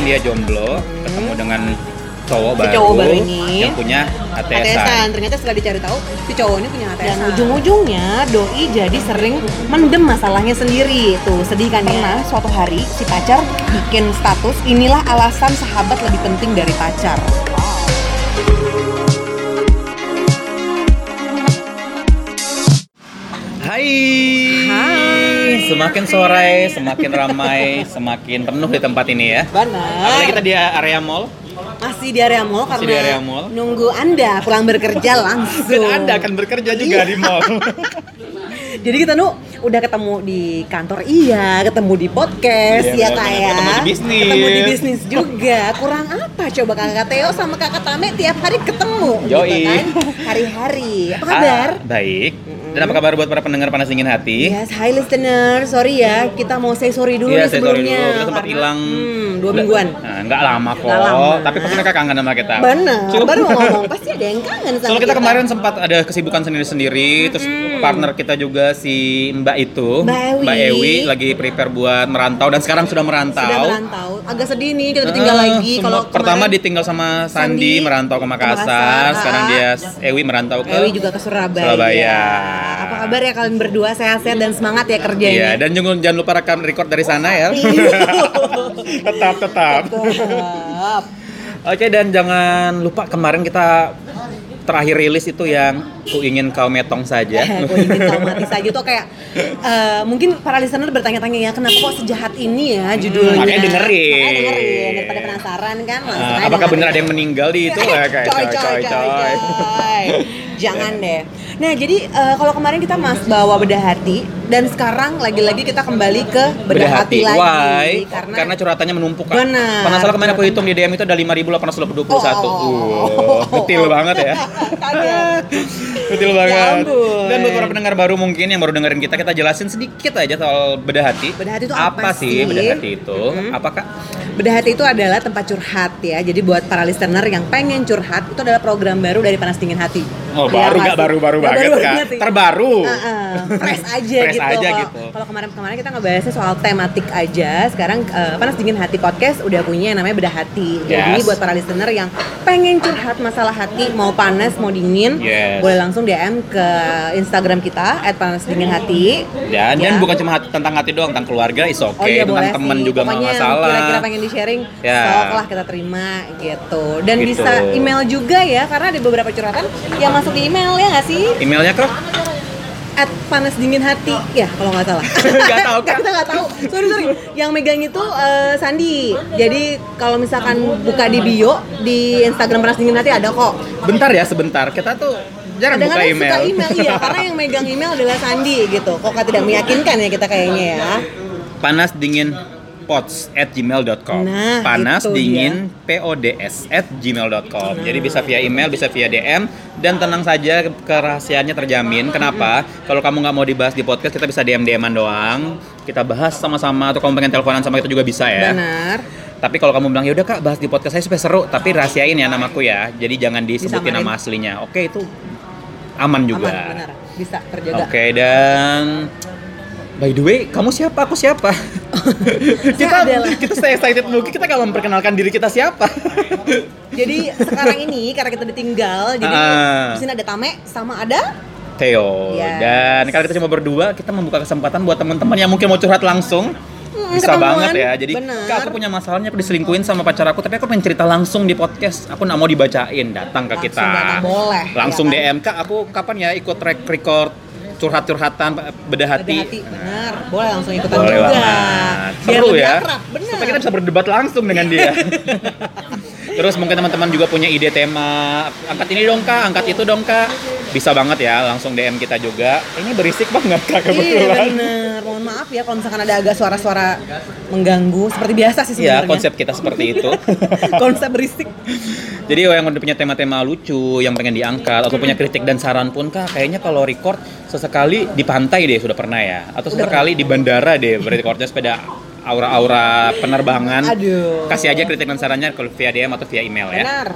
kan dia jomblo, ketemu dengan cowok Si baru, cowok baru ini. yang punya ATS-an. ATS-an. Ternyata setelah dicari tahu si cowok ini punya ATS. Dan ujung-ujungnya doi jadi sering mendem masalahnya sendiri. Tuh sedih kan ya. Pernah suatu hari si pacar bikin status inilah alasan sahabat lebih penting dari pacar. Hai. Hai. Semakin sore, semakin ramai, semakin penuh di tempat ini ya. Benar. Apalagi kita di area mall. Masih di area mall Masih karena di area mall. nunggu Anda pulang bekerja langsung. Dan Anda akan bekerja juga Iya. di mall. Jadi kita nu udah ketemu di kantor iya, ketemu di podcast Iya, ya kayak. ketemu di bisnis. Ketemu di bisnis juga. Kurang apa coba kakak Teo sama kakak Tame tiap hari ketemu Yoi. gitu kan. Hari-hari. Apa kabar? Ah, baik. Dan apa kabar buat para pendengar panas dingin hati? Yes, hi listener. Sorry ya, kita mau say sorry dulu Iya, nih saya sorry sebelumnya. dulu. Kita sempat hilang. Hmm, dua mingguan. Nah, nggak lama kok. Nggak lama. Tapi pasti mereka kangen sama kita. Benar. Cuma- Baru mau ngomong pasti ada yang kangen sama Soalnya kita kemarin sempat ada kesibukan sendiri-sendiri, terus partner kita juga si Mbak itu, Mbak Ewi. lagi prepare buat merantau dan sekarang sudah merantau. sudah merantau. Agak sedih nih kita ditinggal Ah, lagi. semua- Kalau pertama kemarin ditinggal sama Sandi Sandi, merantau ke ke Makassar, Makassar, sekarang ah. dia Ewi merantau ke Ewi juga ke Surabaya. Surabaya. Apa kabar ya kalian berdua sehat-sehat dan semangat ya kerjanya? Iya, dan jangan jangan lupa rekam record dari sana ya. tetap tetap. Tetap. Oke dan jangan lupa kemarin kita terakhir rilis itu yang ku ingin kau metong saja. Aku ingin kau mati saja tuh kayak eh, mungkin para listener bertanya-tanya ya kenapa kok sejahat ini ya judulnya. Hmm, makanya dengerin. Makanya dengerin daripada penasaran kan. aja apakah benar ada yang meninggal di itu ya kayak coy, coy, coy, coy. Jangan deh. Nah, jadi eh, kalau kemarin kita mas bawa bedah hati dan sekarang lagi-lagi kita kembali ke bedah, hati, lagi Why? karena, Karena, curhatannya menumpuk kan. Benar. Karena salah kemarin aku hitung di DM itu ada 5.821. Oh. Wow, detil banget ya. Detil Ya banget. ampun. Dan buat para pendengar baru mungkin yang baru dengerin kita, kita jelasin sedikit aja soal bedah hati. Bedah hati itu apa sih sih? bedah hati itu? Mm-mm. Apakah Bedah hati itu adalah tempat curhat ya. Jadi buat para listener yang pengen curhat itu adalah program baru dari Panas Dingin Hati. Oh, Ya baru nggak nggak baru-baru banget, baru sih. Terbaru. Heeh, fresh aja Fresh gitu. Aja Kalau- gitu. Kalau kemarin-kemarin kita ngebahasnya soal tematik aja, sekarang eh, Panas Dingin Hati podcast udah punya yang namanya Bedah Hati. Jadi Yes. buat para listener yang pengen curhat masalah hati, mau panas, mau dingin, Yes. boleh langsung DM ke Instagram kita @panasdinginhati. Ya, dan Ya. bukan cuma hati- tentang hati doang, tentang keluarga is oke, Oh iya tentang boleh temen sih. juga nggak yang masalah. Kira-kira pengen di sharing, Ya. sok lah kita terima gitu. Dan Gitu. bisa email juga ya, karena ada beberapa curhatan yang masuk di email ya nggak sih? Emailnya ke At panas dingin hati ya kalau nggak salah. Nggak tahu, kita nggak tahu. Sorry sorry. Yang megang itu eh, Sandi. Jadi kalau misalkan buka di bio di Instagram panas dingin hati ada kok. bentar ya sebentar. Kita tuh jarang buka Kadang-kadang email. suka email iya, karena yang megang email adalah Sandi gitu. Kok tidak meyakinkan ya kita kayaknya ya. panas dingin pods at gmail.com Nah, panas itu dingin pods at gmail.com jadi bisa via email bisa via DM dan tenang saja kerahasiaannya terjamin. Kenapa? Kalau kamu nggak mau dibahas di podcast kita bisa DM DMan doang. Kita bahas sama-sama atau kamu pengen teleponan sama kita juga bisa ya. Benar. tapi kalau kamu bilang ya udah kak bahas di podcast saya supaya seru. Tapi rahasiain ya namaku ya. Jadi jangan disebutin nama aslinya. Oke itu aman juga. Aman, benar. Bisa terjaga. Oke dan by the way kamu siapa? Aku siapa kita kita stay excited mungkin kita kalau memperkenalkan diri kita siapa Jadi sekarang ini karena kita ditinggal, jadi Ah. di sini ada Tame sama ada Theo Yes. dan karena kita cuma berdua kita membuka kesempatan buat teman-teman yang mungkin mau curhat langsung Hmm, bisa ketemuan. banget ya jadi Bener. kak aku punya masalahnya aku diselingkuhin sama pacar aku tapi aku pengen cerita langsung di podcast aku nggak mau dibacain datang ke Langsung kita datang, boleh, langsung ya kan? DM kak aku kapan ya ikut track record curhat-curhatan bedah hati, ada hati. Benar, boleh langsung ikutan Boleh juga. banget. Biar Seru ya. akrab, benar. Supaya kita bisa berdebat langsung dengan dia. Terus mungkin teman-teman juga punya ide tema angkat ini dong kak, angkat itu dong kak. Bisa banget ya, langsung DM kita juga. Ini berisik banget kak Iya kebetulan. bener, mohon maaf ya kalau misalkan ada agak suara-suara mengganggu Seperti biasa sih Iya, sebenarnya konsep kita seperti itu. Konsep berisik Jadi yang udah punya tema-tema lucu, yang pengen diangkat, atau punya kritik dan saran pun kak, kayaknya kalau record sesekali di pantai deh sudah pernah ya, atau sesekali di bandara deh recordnya sepeda aura-aura penerbangan. Aduh. Kasih aja kritik dan sarannya kalau via DM atau via email ya. Benar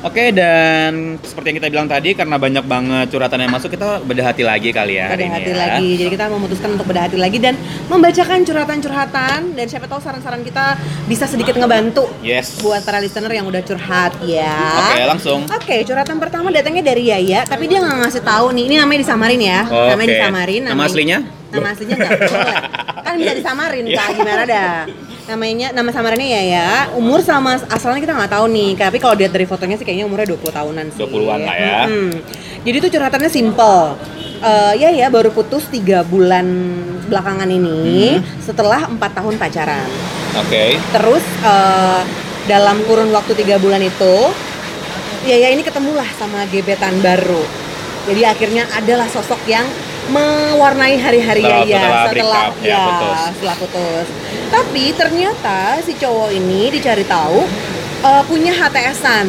Oke dan seperti yang kita bilang tadi karena banyak banget curhatan yang masuk kita bedah hati lagi kali ya hari bedah hati ya. lagi. Jadi kita memutuskan untuk bedah hati lagi dan membacakan curhatan-curhatan dan siapa tahu saran-saran kita bisa sedikit ngebantu Yes. buat para listener yang udah curhat ya. Oke langsung. Oke, curhatan pertama datangnya dari Yaya, tapi dia nggak ngasih tahu nih. Ini namanya disamarin ya. Oke. Namanya disamarin. Nama aslinya? Nama aslinya nggak boleh. Kan bisa disamarin Iya. kak, gimana dah? Namanya nama samarannya Yaya. Umur sama asalnya kita nggak tahu nih. Tapi kalau lihat dari fotonya sih kayaknya umurnya 20 tahunan sih. 20-an lah ya. Mm-mm. Jadi tuh curhatannya simple. Eh ya ya baru putus tiga bulan belakangan ini Hmm. setelah empat tahun pacaran. Oke. Terus eh, dalam kurun waktu tiga bulan itu, Yaya ini ketemulah sama gebetan baru. Jadi akhirnya adalah sosok yang mewarnai hari-hari Yaya setelah setelah up, ya, putus. setelah putus. Tapi ternyata si cowok ini dicari tahu eh, punya HTS-an.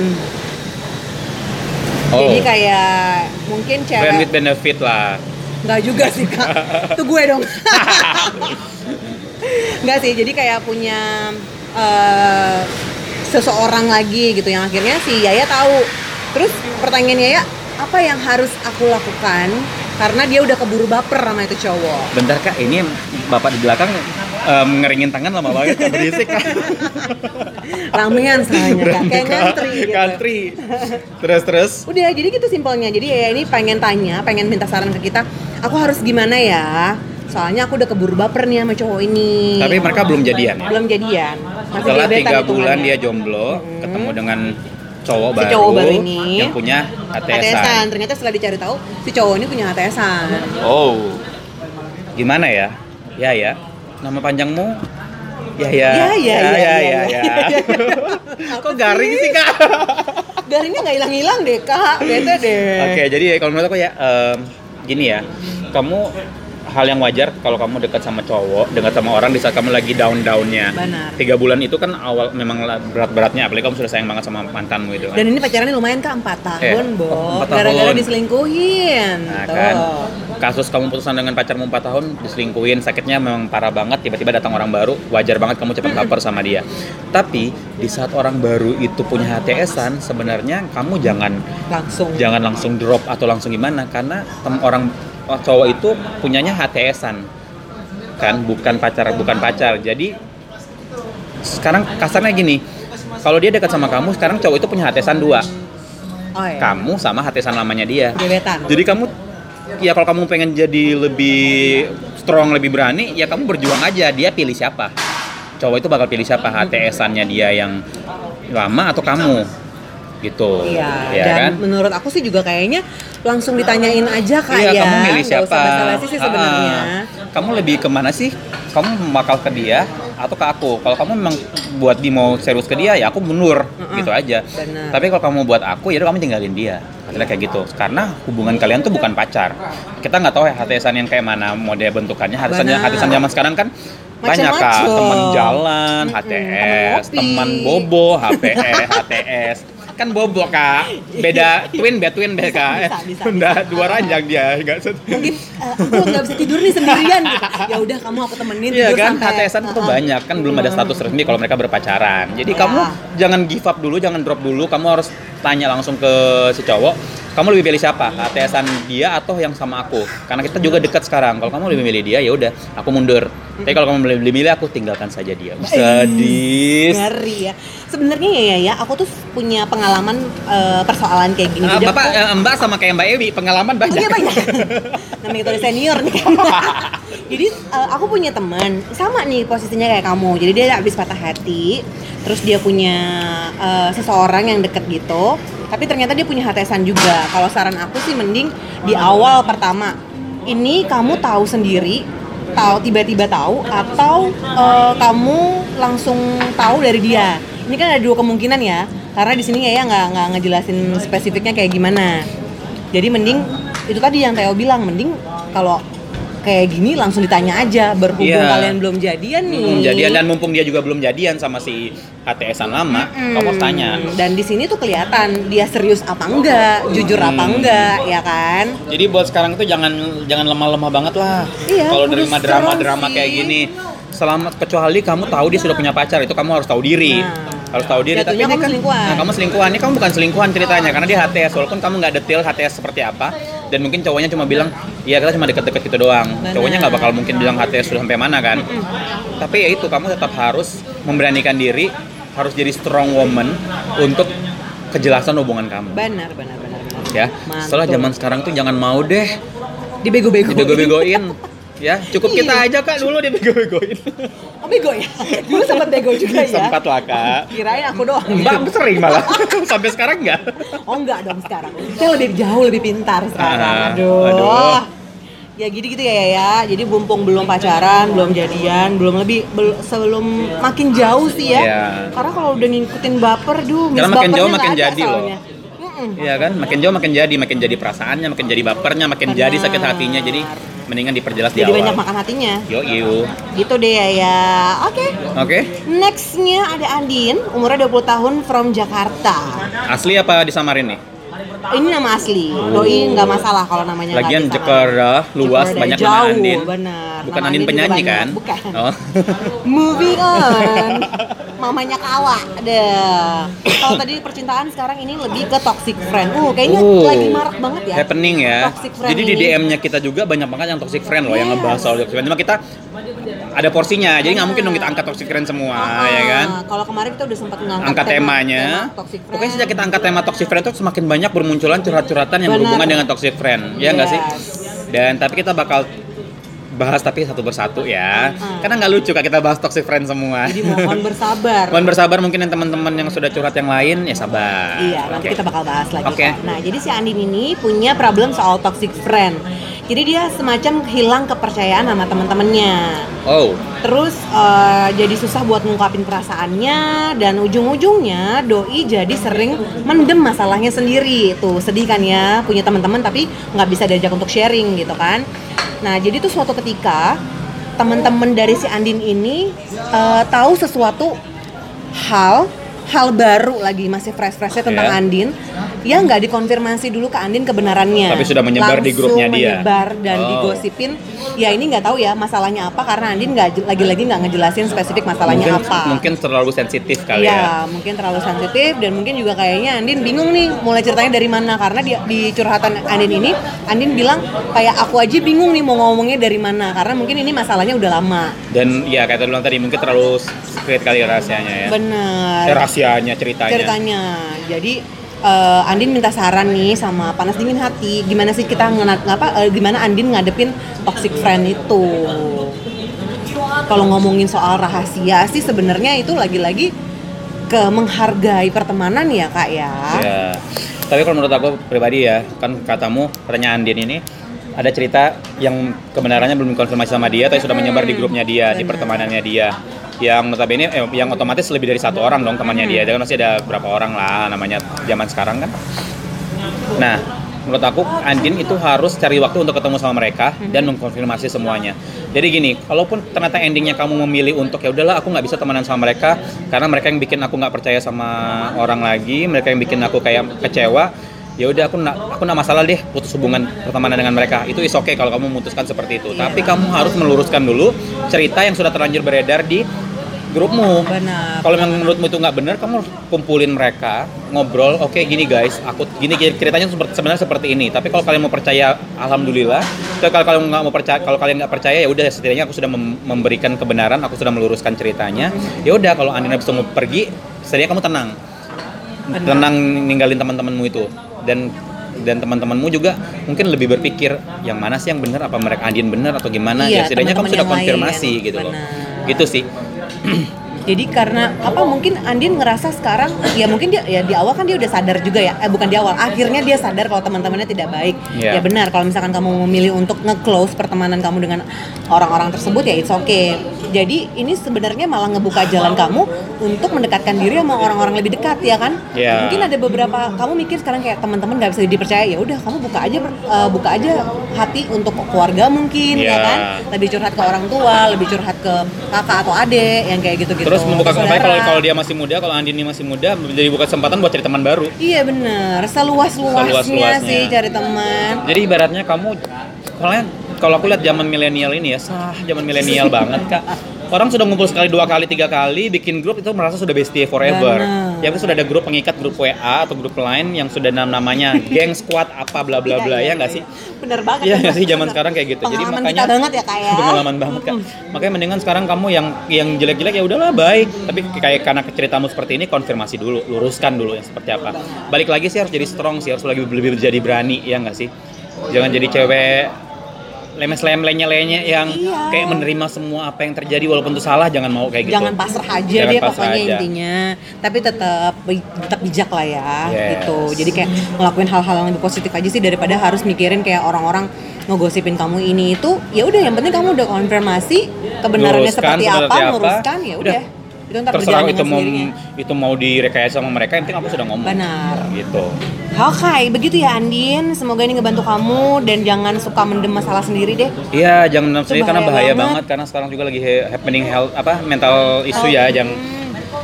Oh. Jadi kayak mungkin Friend cewek with benefit lah. Enggak juga sih kak, itu gue dong. Enggak sih, jadi kayak punya eh, seseorang lagi gitu yang akhirnya si Yaya tahu. Terus pertanyaan Yaya, apa yang harus aku lakukan? Karena dia udah keburu baper sama itu cowok. Bentar kak, ini bapak di belakang em, ngeringin tangan lama banget kak berisik kak. Ramean soalnya kak, kayak ngantri gitu. Ngantri. Terus terus. Udah, jadi gitu simpelnya. Jadi Yaya ini pengen tanya, pengen minta saran ke kita, aku harus gimana ya? Soalnya aku udah keburu baper nih sama cowok ini. Tapi mereka belum jadian ya? Belum jadian. Masih Setelah tiga bulan dia jomblo, ketemu dengan cowok Si baru, cowok baru ini yang punya. HTS-an. Ternyata setelah dicari tahu si cowok ini punya HTS-an. Oh, gimana ya? Ya ya, nama panjangmu? Ya ya. Ya, ya, ya, ya, ya, ya, ya. ya. Kok garing sih kak? Garingnya nggak hilang-hilang deh kak, bete deh. Oke, jadi kalau menurut aku ya em, gini ya, kamu hal yang wajar kalau kamu dekat sama cowok, dekat sama orang di saat kamu lagi down-downnya. Benar. Tiga bulan itu kan awal memang berat-beratnya, apalagi kamu sudah sayang banget sama mantanmu itu kan. Dan ini pacarannya lumayan kak, 4 tahun, Eh, Bo. oh, empat Gara-gara diselingkuhin. Nah Tuh. kan, kasus kamu putusan dengan pacarmu 4 tahun, diselingkuhin, sakitnya memang parah banget, tiba-tiba datang orang baru, wajar banget kamu cepat baper sama dia. Tapi, di saat orang baru itu punya HTS-an, sebenarnya kamu jangan Langsung. jangan langsung drop atau langsung gimana, karena tem- orang oh, cowok itu punyanya HTS-an. Kan, bukan pacar, bukan pacar. Jadi, sekarang kasarnya gini, kalau dia dekat sama kamu, sekarang cowok itu punya HTS-an dua. Oh iya. Kamu sama HTS-an lamanya dia. Gebetan. Jadi kamu ya kalau kamu pengen jadi lebih strong, lebih berani, ya kamu berjuang aja. Dia pilih siapa. Cowok itu bakal pilih siapa HTS-annya dia yang lama atau kamu. Gitu. Iya, Ya dan kan? menurut aku sih juga kayaknya langsung ditanyain aja kak Iya, ya. kamu milih siapa? usah basa-basi sih sebenarnya. Kamu lebih ke mana sih? Kamu bakal ke dia atau ke aku? Kalau kamu memang buat di mau serius ke dia, ya aku mundur, Mm-mm. gitu aja. Benar. Tapi kalau kamu buat aku, ya kamu tinggalin dia. Hasilnya kayak gitu. Karena hubungan kalian tuh bukan pacar. Kita nggak tahu ya HTSan yang kayak mana model bentukannya. HTSan Benar. HTSan zaman sekarang kan banyak kak, teman jalan, HTS, teman bobo, HPS, HTS. Kan bobo kak, beda twin, beda twin, beda kak. bisa, bisa, bisa. dua ranjang dia, nggak set. Mungkin eh, aku nggak bisa tidur nih sendirian gitu. Ya udah kamu aku temenin Iya tidur kan, sampai HTSan itu uh-uh. banyak kan belum ada status resmi kalau mereka berpacaran. Jadi Ya. kamu jangan give up dulu, jangan drop dulu. Kamu harus tanya langsung ke si cowok. Kamu lebih pilih siapa? HTSan dia atau yang sama aku? Karena kita juga dekat sekarang. Kalau kamu lebih milih dia, ya udah, aku mundur. Tapi kalau kamu lebih milih aku, tinggalkan saja dia. Sadis. Ngeri ya. Sebenarnya ya, ya ya, aku tuh punya pengalaman eh, persoalan kayak gini. Ah, Jadi Bapak, aku- eh, Mbak sama kayak Mbak Ewi, pengalaman banyak. Iya banyak. Namanya udah senior nih. Jadi eh, aku punya teman sama nih posisinya kayak kamu. Jadi dia habis patah hati, terus dia punya eh, seseorang yang deket gitu. Tapi ternyata dia punya HTSan juga. Kalau saran aku sih mending di awal pertama. Ini kamu tahu sendiri, tahu tiba-tiba tahu atau eh, kamu langsung tahu dari dia. Ini kan ada dua kemungkinan ya. Karena di sini ya nggak nggak ngejelasin spesifiknya kayak gimana. Jadi mending itu tadi yang Theo bilang mending kalau kayak gini langsung ditanya aja berhubung Iya. kalian belum jadian nih. Hmm, jadian dan mumpung dia juga belum jadian sama si HTSan lama, Hmm, kamu harus tanya. Dan di sini tuh kelihatan dia serius apa enggak, jujur apa enggak, ya kan? Jadi buat sekarang tuh jangan jangan lemah-lemah banget lah. Iya, Kalau nerima drama-drama kayak gini, selama kecuali kamu tahu dia sudah punya pacar itu kamu harus tahu diri. Nah. Harus tahu diri Jatuhnya ini kamu selingkuhan. nah, kamu selingkuhan. Ini kamu bukan selingkuhan ceritanya karena dia HTS walaupun kamu nggak detail HTS seperti apa dan mungkin cowoknya cuma bilang iya kita cuma deket-deket gitu doang. Benar. cowoknya nggak bakal mungkin bilang HTS sudah sampai mana kan? Tapi ya itu kamu tetap harus memberanikan diri harus jadi strong woman untuk kejelasan hubungan kamu. Benar benar benar benar. Ya Mantul. setelah zaman sekarang tuh jangan mau deh. Dibego-bego dibego-begoin ya cukup kita Iya. aja kak dulu dibego-begoin oh bego ya dulu sempat bego juga ya sempat lah kak kirain aku doang mbak sering malah sampai sekarang nggak Oh enggak dong sekarang. Saya lebih jauh lebih pintar sekarang. Ah, aduh. aduh. Ya gitu gitu ya ya. Jadi mumpung belum pacaran, belum jadian, belum lebih bel- sebelum makin jauh sih ya. Iya. Karena kalau udah ngikutin baper, duh, Karena makin jauh makin nggak jadi loh. soalnya. Iya kan, makin jauh makin jadi, makin jadi perasaannya, makin jadi bapernya, makin jadi Benar. sakit hatinya. Jadi mendingan diperjelas di Jadi banyak awal. makan hatinya. Yo yo. Gitu deh ya ya. Oke. Oke. Nextnya ada Andin, umurnya 20 tahun from Jakarta. Asli apa disamarin nih? Ini nama asli. Doi nggak masalah kalau namanya Lagian. Jakarta luas Jakarta, banyak jauh, nama Andin. benar. Bukan Nama Andin Andin penyanyi kan? banyak. Bukan. Oh. Moving on. Mamanya Kawa. Deh. Kalau tadi percintaan sekarang ini lebih ke toxic friend. Uh, kayaknya Uh, lagi marak banget ya. Happening ya. Toxic friend Jadi di ini. DM-nya kita juga banyak banget yang toxic friend loh yang Yes. ngebahas soal toxic friend. Cuma kita ada porsinya. Jadi nggak mungkin dong kita angkat toxic friend semua, Ah, ya kan? Kalau kemarin kita udah sempat ngangkat angkat tema- temanya. tema toxic friend. Pokoknya sejak kita angkat tema toxic friend itu semakin banyak bermunculan curhat-curhatan yang Benar. berhubungan dengan toxic friend. Ya nggak sih? Yes. Dan tapi kita bakal bahas tapi satu persatu ya. Mm-mm. Karena nggak lucu kak kita bahas toxic friend semua. Jadi mohon bersabar. Mohon bersabar mungkin yang teman-teman yang sudah curhat yang lain ya sabar. Iya, nanti Oke. kita bakal bahas lagi. Oke. kok. Nah, jadi si Andin ini punya problem soal toxic friend. Jadi dia semacam hilang kepercayaan sama teman-temannya. Oh, Terus eh, jadi susah buat ngungkapin perasaannya dan ujung-ujungnya doi jadi sering mendem masalahnya sendiri. Tuh sedih kan ya punya teman-teman tapi nggak bisa diajak untuk sharing gitu kan. Nah jadi tuh suatu ketika teman-teman dari si Andin ini eh, tahu sesuatu hal hal baru lagi masih fresh-freshnya tentang Iya. Andin yang nggak dikonfirmasi dulu ke Andin kebenarannya Tapi sudah menyebar di Langsung grupnya dia. menyebar dan Oh. digosipin ya ini nggak tahu ya masalahnya apa karena Andin nggak lagi-lagi nggak ngejelasin spesifik masalahnya mungkin apa mungkin terlalu sensitif kali ya ya. mungkin terlalu sensitif dan mungkin juga kayaknya Andin bingung nih mulai ceritanya dari mana karena di, di curhatan Andin ini Andin bilang kayak aku aja bingung nih mau ngomongnya dari mana karena mungkin ini masalahnya udah lama Dan ya kayak tadi bilang tadi mungkin terlalu secret kali rahasianya ya. bener Eh, rahasianya ceritanya. ceritanya. Jadi eh, Andin minta saran nih sama panas dingin hati, gimana sih kita ngena- ngapa eh, gimana Andin ngadepin toxic friend itu. Kalau ngomongin soal rahasia sih sebenarnya itu lagi-lagi ke menghargai pertemanan ya kak ya. Ya. Tapi kalau menurut aku pribadi ya, kan katamu katanya Andin ini ada cerita yang kebenarannya belum dikonfirmasi sama dia, tapi sudah menyebar di grupnya dia, di pertemanannya dia. Yang notabene, eh, yang otomatis lebih dari satu orang dong temannya dia. Dia kan masih ada berapa orang lah namanya zaman sekarang kan. Nah, menurut aku Andin itu harus cari waktu untuk ketemu sama mereka dan mengkonfirmasi semuanya. Jadi gini, kalaupun ternyata endingnya kamu memilih untuk ya udahlah aku nggak bisa temenan sama mereka karena mereka yang bikin aku nggak percaya sama orang lagi, mereka yang bikin aku kayak kecewa. Ya udah aku nggak aku nggak masalah deh putus hubungan pertemanan dengan mereka. Itu is oke kalau kamu memutuskan seperti itu. Iya. Tapi kamu harus meluruskan dulu cerita yang sudah terlanjur beredar di grupmu. Benar. Kalau memang menurutmu itu nggak benar, kamu harus kumpulin mereka, ngobrol. Oke, gini guys, aku gini ceritanya sebenarnya seperti ini. Tapi kalau kalian mau percaya, alhamdulillah. Tapi kalau kalian nggak mau percaya, kalau kalian nggak percaya, ya udah setidaknya aku sudah mem- memberikan kebenaran, aku sudah meluruskan ceritanya. Ya udah, kalau Andina bisa mau pergi, setidaknya kamu tenang, tenang ninggalin teman-temanmu itu dan dan teman-temanmu juga mungkin lebih berpikir yang mana sih yang benar apa mereka Andin benar atau gimana? Iya, ya setidaknya kamu sudah yang lain. konfirmasi gitu loh. gitu sih Jadi karena apa mungkin Andin ngerasa sekarang ya mungkin dia ya di awal kan dia udah sadar juga ya eh bukan di awal akhirnya dia sadar kalau teman-temannya tidak baik Iya. ya benar kalau misalkan kamu memilih untuk nge-close pertemanan kamu dengan orang-orang tersebut ya it's okay jadi ini sebenarnya malah ngebuka jalan kamu untuk mendekatkan diri sama orang-orang lebih dekat ya kan Iya. mungkin ada beberapa kamu mikir sekarang kayak teman-teman nggak bisa dipercaya ya udah kamu buka aja eh, buka aja hati untuk keluarga mungkin ya Iya. kan lebih curhat ke orang tua lebih curhat ke kakak atau adik yang kayak gitu gitu Terus membuka Saudara. apalagi kalau kalau dia masih muda, kalau Andini masih muda, menjadi buka kesempatan buat cari teman baru. Iya bener, seluas-luasnya Seluas-luasnya. sih cari teman. Jadi ibaratnya kamu, soalnya kalau aku lihat zaman milenial ini ya, sah zaman milenial banget kak. Orang sudah ngumpul sekali dua kali tiga kali bikin grup itu merasa sudah bestie forever Benar. ya kan sudah ada grup pengikat grup WA atau grup lain yang sudah nam namanya geng squad apa bla bla bla ya nggak sih Bener banget. Iya bener. nggak sih zaman sekarang kayak gitu. Jadi Pengalaman makanya kita banget ya kak ya. pengalaman banget kak. Makanya mendingan sekarang kamu yang yang jelek-jelek ya udahlah baik. Tapi kayak karena ceritamu seperti ini konfirmasi dulu, luruskan dulu yang seperti apa. Balik lagi sih harus jadi strong sih, harus lebih lebih jadi berani ya nggak sih. Jangan jadi cewek lemes lem lenye lenye yang Iya. kayak menerima semua apa yang terjadi walaupun itu salah jangan mau kayak gitu. Jangan pasrah aja Jangan deh pasrah pokoknya aja. intinya. Tapi tetap tetap bijak lah ya Yes. gitu. Jadi kayak ngelakuin hal-hal yang lebih positif aja sih daripada harus mikirin kayak orang-orang ngegosipin kamu ini itu. Ya udah yang penting kamu udah konfirmasi kebenarannya Luruskan seperti apa, seperti apa. luruskan ya Udah. Itu ntar Terserah itu mau sendirinya. itu mau direkayasa sama mereka, yang penting aku sudah ngomong. Benar. Gitu. Oke, begitu ya Andin. Semoga ini ngebantu kamu dan jangan suka mendem masalah sendiri deh. Iya, jangan Itu sendiri karena bahaya banget. banget. karena sekarang juga lagi happening health apa mental issue ya yang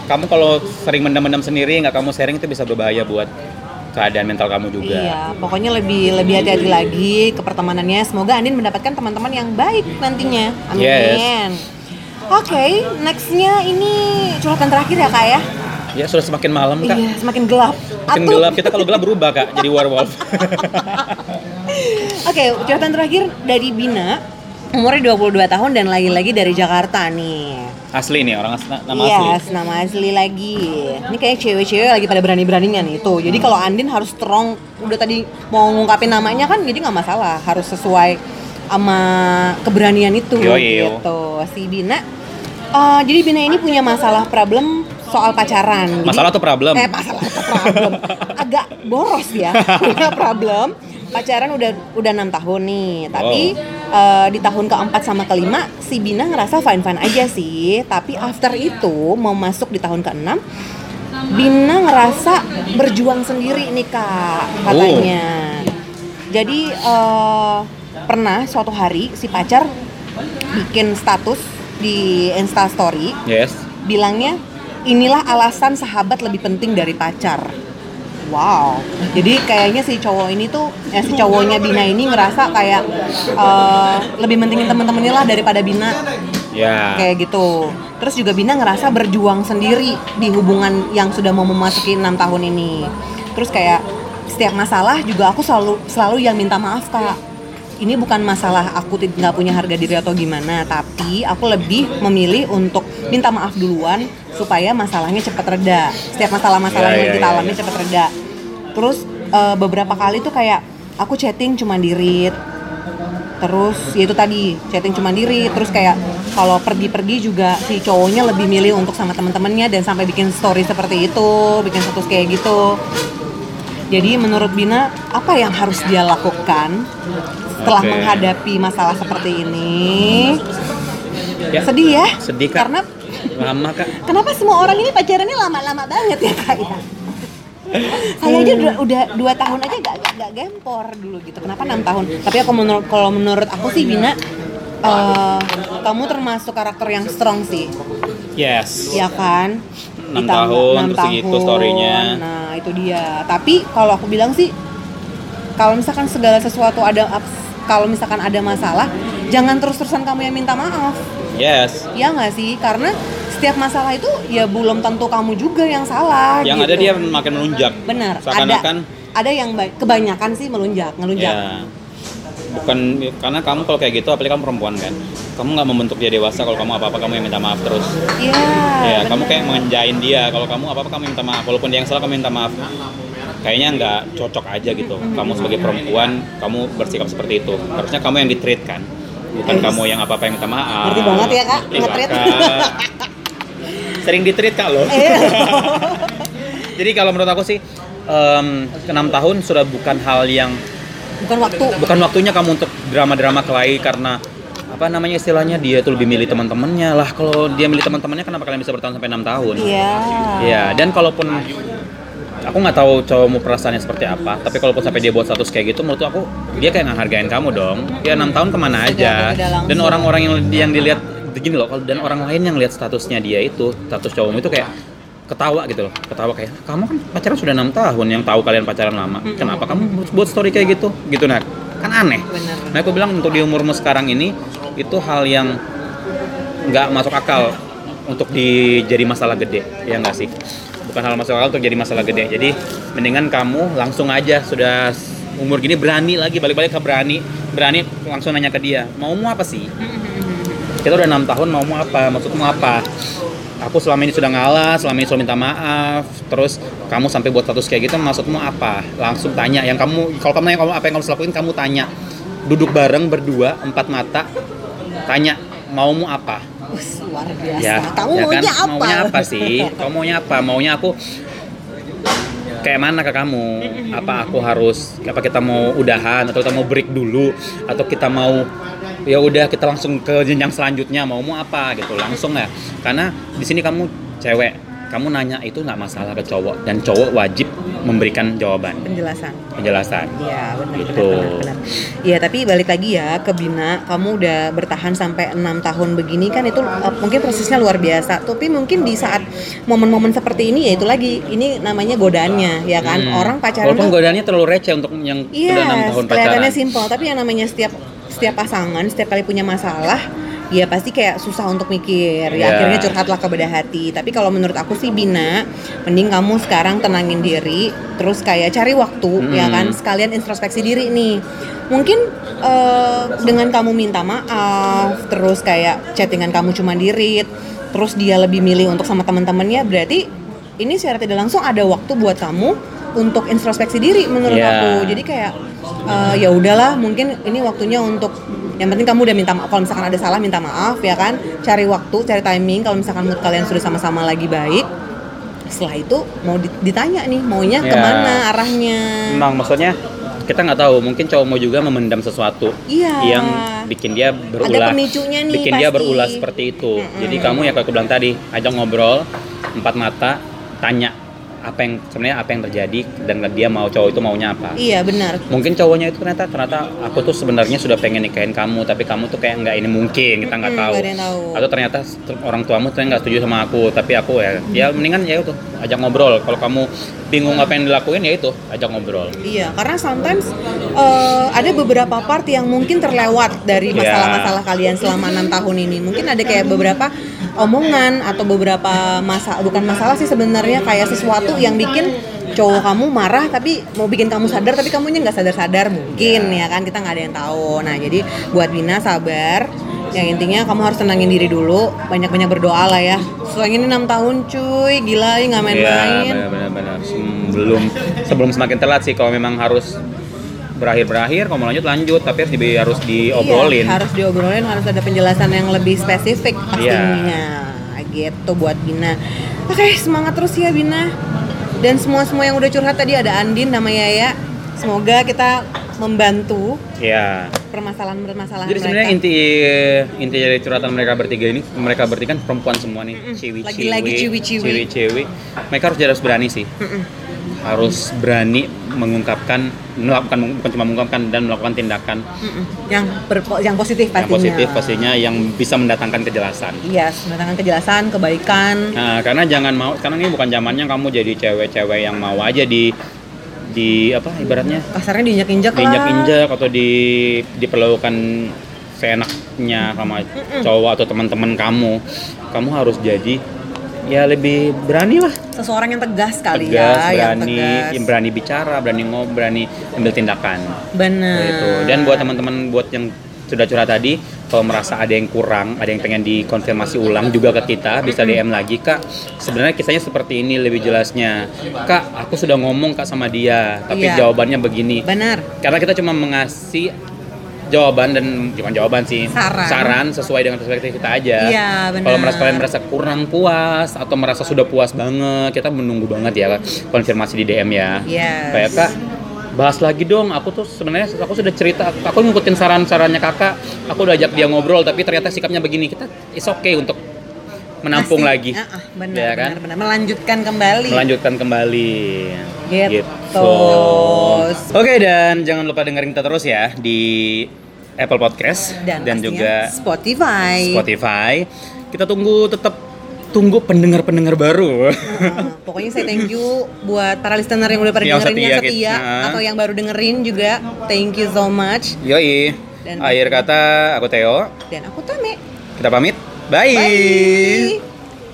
kamu kalau sering mendam-mendam sendiri nggak kamu sharing itu bisa berbahaya buat keadaan mental kamu juga. Iya, pokoknya lebih lebih hati-hati lagi ke pertemanannya. Semoga Andin mendapatkan teman-teman yang baik nantinya. Amin. Yes. Oke, nextnya ini curhatan terakhir ya kak ya? Ya sudah semakin malam kak. Iya, semakin gelap. Semakin Atuh. gelap kita kalau gelap berubah kak jadi werewolf. Oke, curhatan terakhir dari Bina. Umurnya 22 tahun dan lagi-lagi dari Jakarta nih. asli nih orang as- nama asli. Yes, nama asli lagi. Ini kayak cewek-cewek lagi pada berani-beraninya nih tuh. Jadi kalau Andin harus strong, udah tadi mau ngungkapin namanya kan, jadi nggak masalah. Harus sesuai sama keberanian itu. Yoi, yo. gitu. Si Bina, eh, jadi Bina ini punya masalah problem soal pacaran. Jadi- Masalah atau problem? Eh, masalah atau problem. Agak boros ya, punya problem. Pacaran udah udah enam tahun nih, tapi eh, di tahun keempat sama kelima si Bina ngerasa fine fine aja sih. Tapi after itu mau masuk di tahun keenam, Bina ngerasa berjuang sendiri nih kak katanya. Jadi eh, pernah suatu hari si pacar bikin status di Insta Story Yes. bilangnya inilah alasan sahabat lebih penting dari pacar. Wow. Jadi kayaknya si cowok ini tuh, ya si cowoknya Bina ini ngerasa kayak eh, lebih pentingin teman-temannya lah daripada Bina Ya. kayak gitu. Terus juga Bina ngerasa berjuang sendiri di hubungan yang sudah mau memasuki enam tahun ini. Terus kayak setiap masalah juga aku selalu selalu yang minta maaf kak. Ini bukan masalah aku tid- nggak punya harga diri atau gimana, tapi aku lebih memilih untuk minta maaf duluan supaya masalahnya cepat reda. Setiap masalah-masalah Ya, yang ya, kita ya, alami ya. cepat reda. Terus eh, beberapa kali tuh kayak aku chatting cuma di read, terus ya itu tadi chatting cuma diri terus kayak kalau pergi-pergi juga si cowoknya lebih milih untuk sama teman-temannya dan sampai bikin story seperti itu bikin status kayak gitu jadi menurut Bina apa yang harus dia lakukan setelah Oke. menghadapi masalah seperti ini Ya. sedih ya Sedih, Kak. karena Lama kak. kenapa semua orang ini pacarannya lama-lama banget ya kak ya saya aja udah, udah dua tahun aja gak, gak, gak gempor dulu gitu kenapa enam tahun tapi aku menurut kalau menurut aku sih Bina eh, kamu termasuk karakter yang strong sih Yes. ya kan Enam Ditambah tahun, enam terus segitu story-nya. nah itu dia tapi kalau aku bilang sih kalau misalkan segala sesuatu ada kalau misalkan ada masalah jangan terus-terusan kamu yang minta maaf Yes. Ya nggak sih? Karena setiap masalah itu ya belum tentu kamu juga yang salah. Yang gitu. ada dia makin melunjak. benar. Ada Seakan-akan ada yang ba- kebanyakan sih melunjak, ngelunjak. Ya. Bukan karena kamu kalau kayak gitu, apalagi kamu perempuan kan. Kamu nggak membentuk dia dewasa kalau kamu apa-apa kamu yang minta maaf terus. Iya. ya, benar. kamu kayak mengenjain dia. Kalau kamu apa-apa kamu minta maaf. Walaupun dia yang salah kamu minta maaf. Kayaknya nggak cocok aja gitu. Kamu sebagai perempuan, kamu bersikap seperti itu. Harusnya kamu yang ditreat kan. Bukan Yes. kamu yang apa-apa yang minta maaf. Ngerti banget ya, Kak, Ngerti, nge-treat. Sering ditreat kak loh. Iya. Jadi kalau menurut aku sih, enam tahun sudah bukan hal yang Bukan waktu. bukan waktunya kamu untuk drama-drama kelahi karena apa namanya istilahnya dia tuh lebih milih teman-temannya. Lah kalau dia milih teman-temannya kenapa kalian bisa bertahan sampai enam tahun? Iya. ya dan kalaupun aku nggak tahu cowokmu perasaannya seperti apa tapi kalaupun sampai dia buat status kayak gitu menurut aku dia kayak nggak hargain kamu dong. Dia enam tahun ke mana aja. dan orang-orang yang yang dilihat begini loh dan orang lain yang lihat statusnya dia itu status cowokmu itu kayak ketawa gitu loh ketawa kayak kamu kan pacaran sudah enam tahun yang tahu kalian pacaran lama. Kenapa kamu buat story kayak gitu? Gitu nah kan aneh. Benar. nah aku bilang untuk di umurmu sekarang ini itu hal yang nggak masuk akal untuk di jadi masalah gede ya nggak sih? Bukan hal masuk akal untuk jadi masalah gede. Jadi mendingan kamu langsung aja sudah umur gini berani lagi balik-balik ke berani berani langsung nanya ke dia maumu apa sih? Kita udah enam tahun maumu apa? Maksudmu apa aku selama ini sudah ngalah selama ini sudah minta maaf. Terus kamu sampai buat status kayak gitu maksudmu apa? Langsung tanya. Yang kamu kalau kamu kamu apa yang kamu lakuin kamu tanya. Duduk bareng berdua empat mata tanya maumu apa? Luar biasa. ya Kamu ya maunya kan? apa? maunya apa sih? Kamu maunya apa? Maunya aku kayak mana ke kamu? Apa aku harus apa kita mau udahan atau kita mau break dulu? Atau kita mau ya udah kita langsung ke jenjang selanjutnya mau mau apa gitu langsung ya. Karena di sini kamu cewek kamu nanya itu nggak masalah ke cowok dan cowok wajib memberikan jawaban Penjelasan. penjelasan Iya benar Gitu. benar benar. Iya tapi balik lagi ya ke Bina, kamu udah bertahan sampai enam tahun begini kan itu uh, mungkin prosesnya luar biasa. Tapi mungkin di saat momen-momen seperti ini ya itu lagi ini namanya godaannya ya kan. Hmm. Orang pacaran walaupun tuh godaannya terlalu receh untuk yang Iya, udah enam tahun pacaran kelihatannya simpel, tapi yang namanya setiap setiap pasangan setiap kali punya masalah, ya pasti kayak susah untuk mikir. Ya Iya. akhirnya curhatlah ke beda hati. Tapi kalau menurut aku sih Bina, mending kamu sekarang tenangin diri, terus kayak cari waktu Hmm. ya kan, sekalian introspeksi diri nih. Mungkin eh, dengan kamu minta maaf, terus kayak chattingan kamu cuma dirit, terus dia lebih milih untuk sama teman-temannya, berarti ini secara tidak langsung ada waktu buat kamu untuk introspeksi diri menurut Iya. aku. Jadi kayak eh, ya udahlah, mungkin ini waktunya untuk yang penting kamu udah minta maaf. Kalau misalkan ada salah minta maaf ya kan. Cari waktu, cari timing. Kalau misalkan mood kalian sudah sama-sama lagi baik, setelah itu mau di- ditanya nih maunya Iya. ke mana arahnya. Memang maksudnya kita nggak tahu mungkin cowok mau juga memendam sesuatu Iya. yang bikin dia berulah pemicunya nih, bikin dia pasti. berulah seperti itu Mm-mm. jadi kamu ya kayak aku bilang tadi ajak ngobrol empat mata tanya apa yang sebenarnya apa yang terjadi dan dia mau cowok itu maunya apa Iya benar. mungkin cowoknya itu ternyata ternyata aku tuh sebenarnya sudah pengen nikahin kamu tapi kamu tuh kayak nggak ini mungkin kita nggak tahu. nggak ada yang tahu. atau ternyata orang tuamu ternyata nggak setuju sama aku tapi aku ya ya mendingan ya itu ajak ngobrol kalau kamu bingung apa yang dilakuin ya itu ajak ngobrol Iya, karena sometimes eh, ada beberapa part yang mungkin terlewat dari Iya. masalah-masalah kalian selama enam tahun ini. Mungkin ada kayak beberapa omongan atau beberapa masa bukan masalah sih sebenarnya kayak sesuatu yang bikin cowok kamu marah tapi mau bikin kamu sadar tapi kamunya nggak sadar-sadar mungkin ya kan kita nggak ada yang tahu. Nah jadi buat Bina sabar. Yang intinya kamu harus tenangin diri dulu, banyak-banyak berdoa lah ya. Soalnya ini enam tahun cuy, gila ya nggak main-main. Iya, benar-benar. Sebelum sebelum semakin telat sih kalau memang harus berakhir-berakhir, kalau mau lanjut lanjut, tapi harus, di, harus diobrolin. Iya, harus diobrolin, harus ada penjelasan yang lebih spesifik pastinya. Gitu buat Bina. Oke, semangat terus ya Bina. Dan semua-semua yang udah curhat tadi ada Andin nama Yaya. Semoga kita membantu Iya. permasalahan-permasalahan Jadi mereka. sebenarnya inti inti dari curhatan mereka bertiga ini, mereka bertiga kan perempuan semua nih, Mm-mm. ciwi-ciwi, Lagi-lagi ciwi-ciwi. ciwi-ciwi. Mereka harus harus berani sih. Harus berani mengungkapkan, melakukan bukan cuma mengungkapkan dan melakukan tindakan Mm-mm. yang berpo- yang positif yang pastinya. positif pastinya yang bisa mendatangkan kejelasan. Iya, mendatangkan kejelasan, kebaikan. Nah, karena jangan mau, karena ini bukan zamannya kamu jadi cewek-cewek yang mau aja di di apa ibaratnya Kasarnya diinjak-injak diinjak-injak atau di diperlakukan seenaknya sama cowok atau teman-teman kamu. Kamu harus jadi ya lebih berani lah, Seseorang yang tegas kali tegas, ya, yang berani, tegas. yang berani bicara, berani ngobrol, berani ambil tindakan. Benar. Gitu. Dan buat teman-teman buat yang sudah curhat tadi, kalau merasa ada yang kurang, ada yang pengen dikonfirmasi ulang juga ke kita, bisa DM lagi kak. Sebenarnya kisahnya seperti ini lebih jelasnya. Kak, aku sudah ngomong kak sama dia, tapi Iya. jawabannya begini. Benar. Karena kita cuma mengasih jawaban dan bukan jawaban sih, Saran. sesuai dengan perspektif kita aja. Iya, benar. Kalau merasa kalian merasa kurang puas atau merasa sudah puas banget, kita menunggu banget ya konfirmasi di DM ya. Yes. Kayak kak, bahas lagi dong. Aku tuh sebenarnya aku sudah cerita, aku ngikutin saran-sarannya kakak. Aku udah ajak dia ngobrol, tapi ternyata sikapnya begini. Kita is okay untuk menampung Masih- lagi, ah, benar, Ya kan? benar, benar. Melanjutkan kembali. melanjutkan kembali. Gitu. Oke dan jangan lupa dengerin kita terus ya di Apple Podcast dan, pastinya juga Spotify. Spotify. Kita tunggu tetap tunggu pendengar-pendengar baru. Nah, pokoknya saya thank you buat para listener yang udah pada Yang dengerin yang setia, setia kita. atau yang baru dengerin juga. Thank you so much. Yoi. Dan- Akhir kata aku Theo. Dan aku Tame. Kita pamit. Bye. Bye.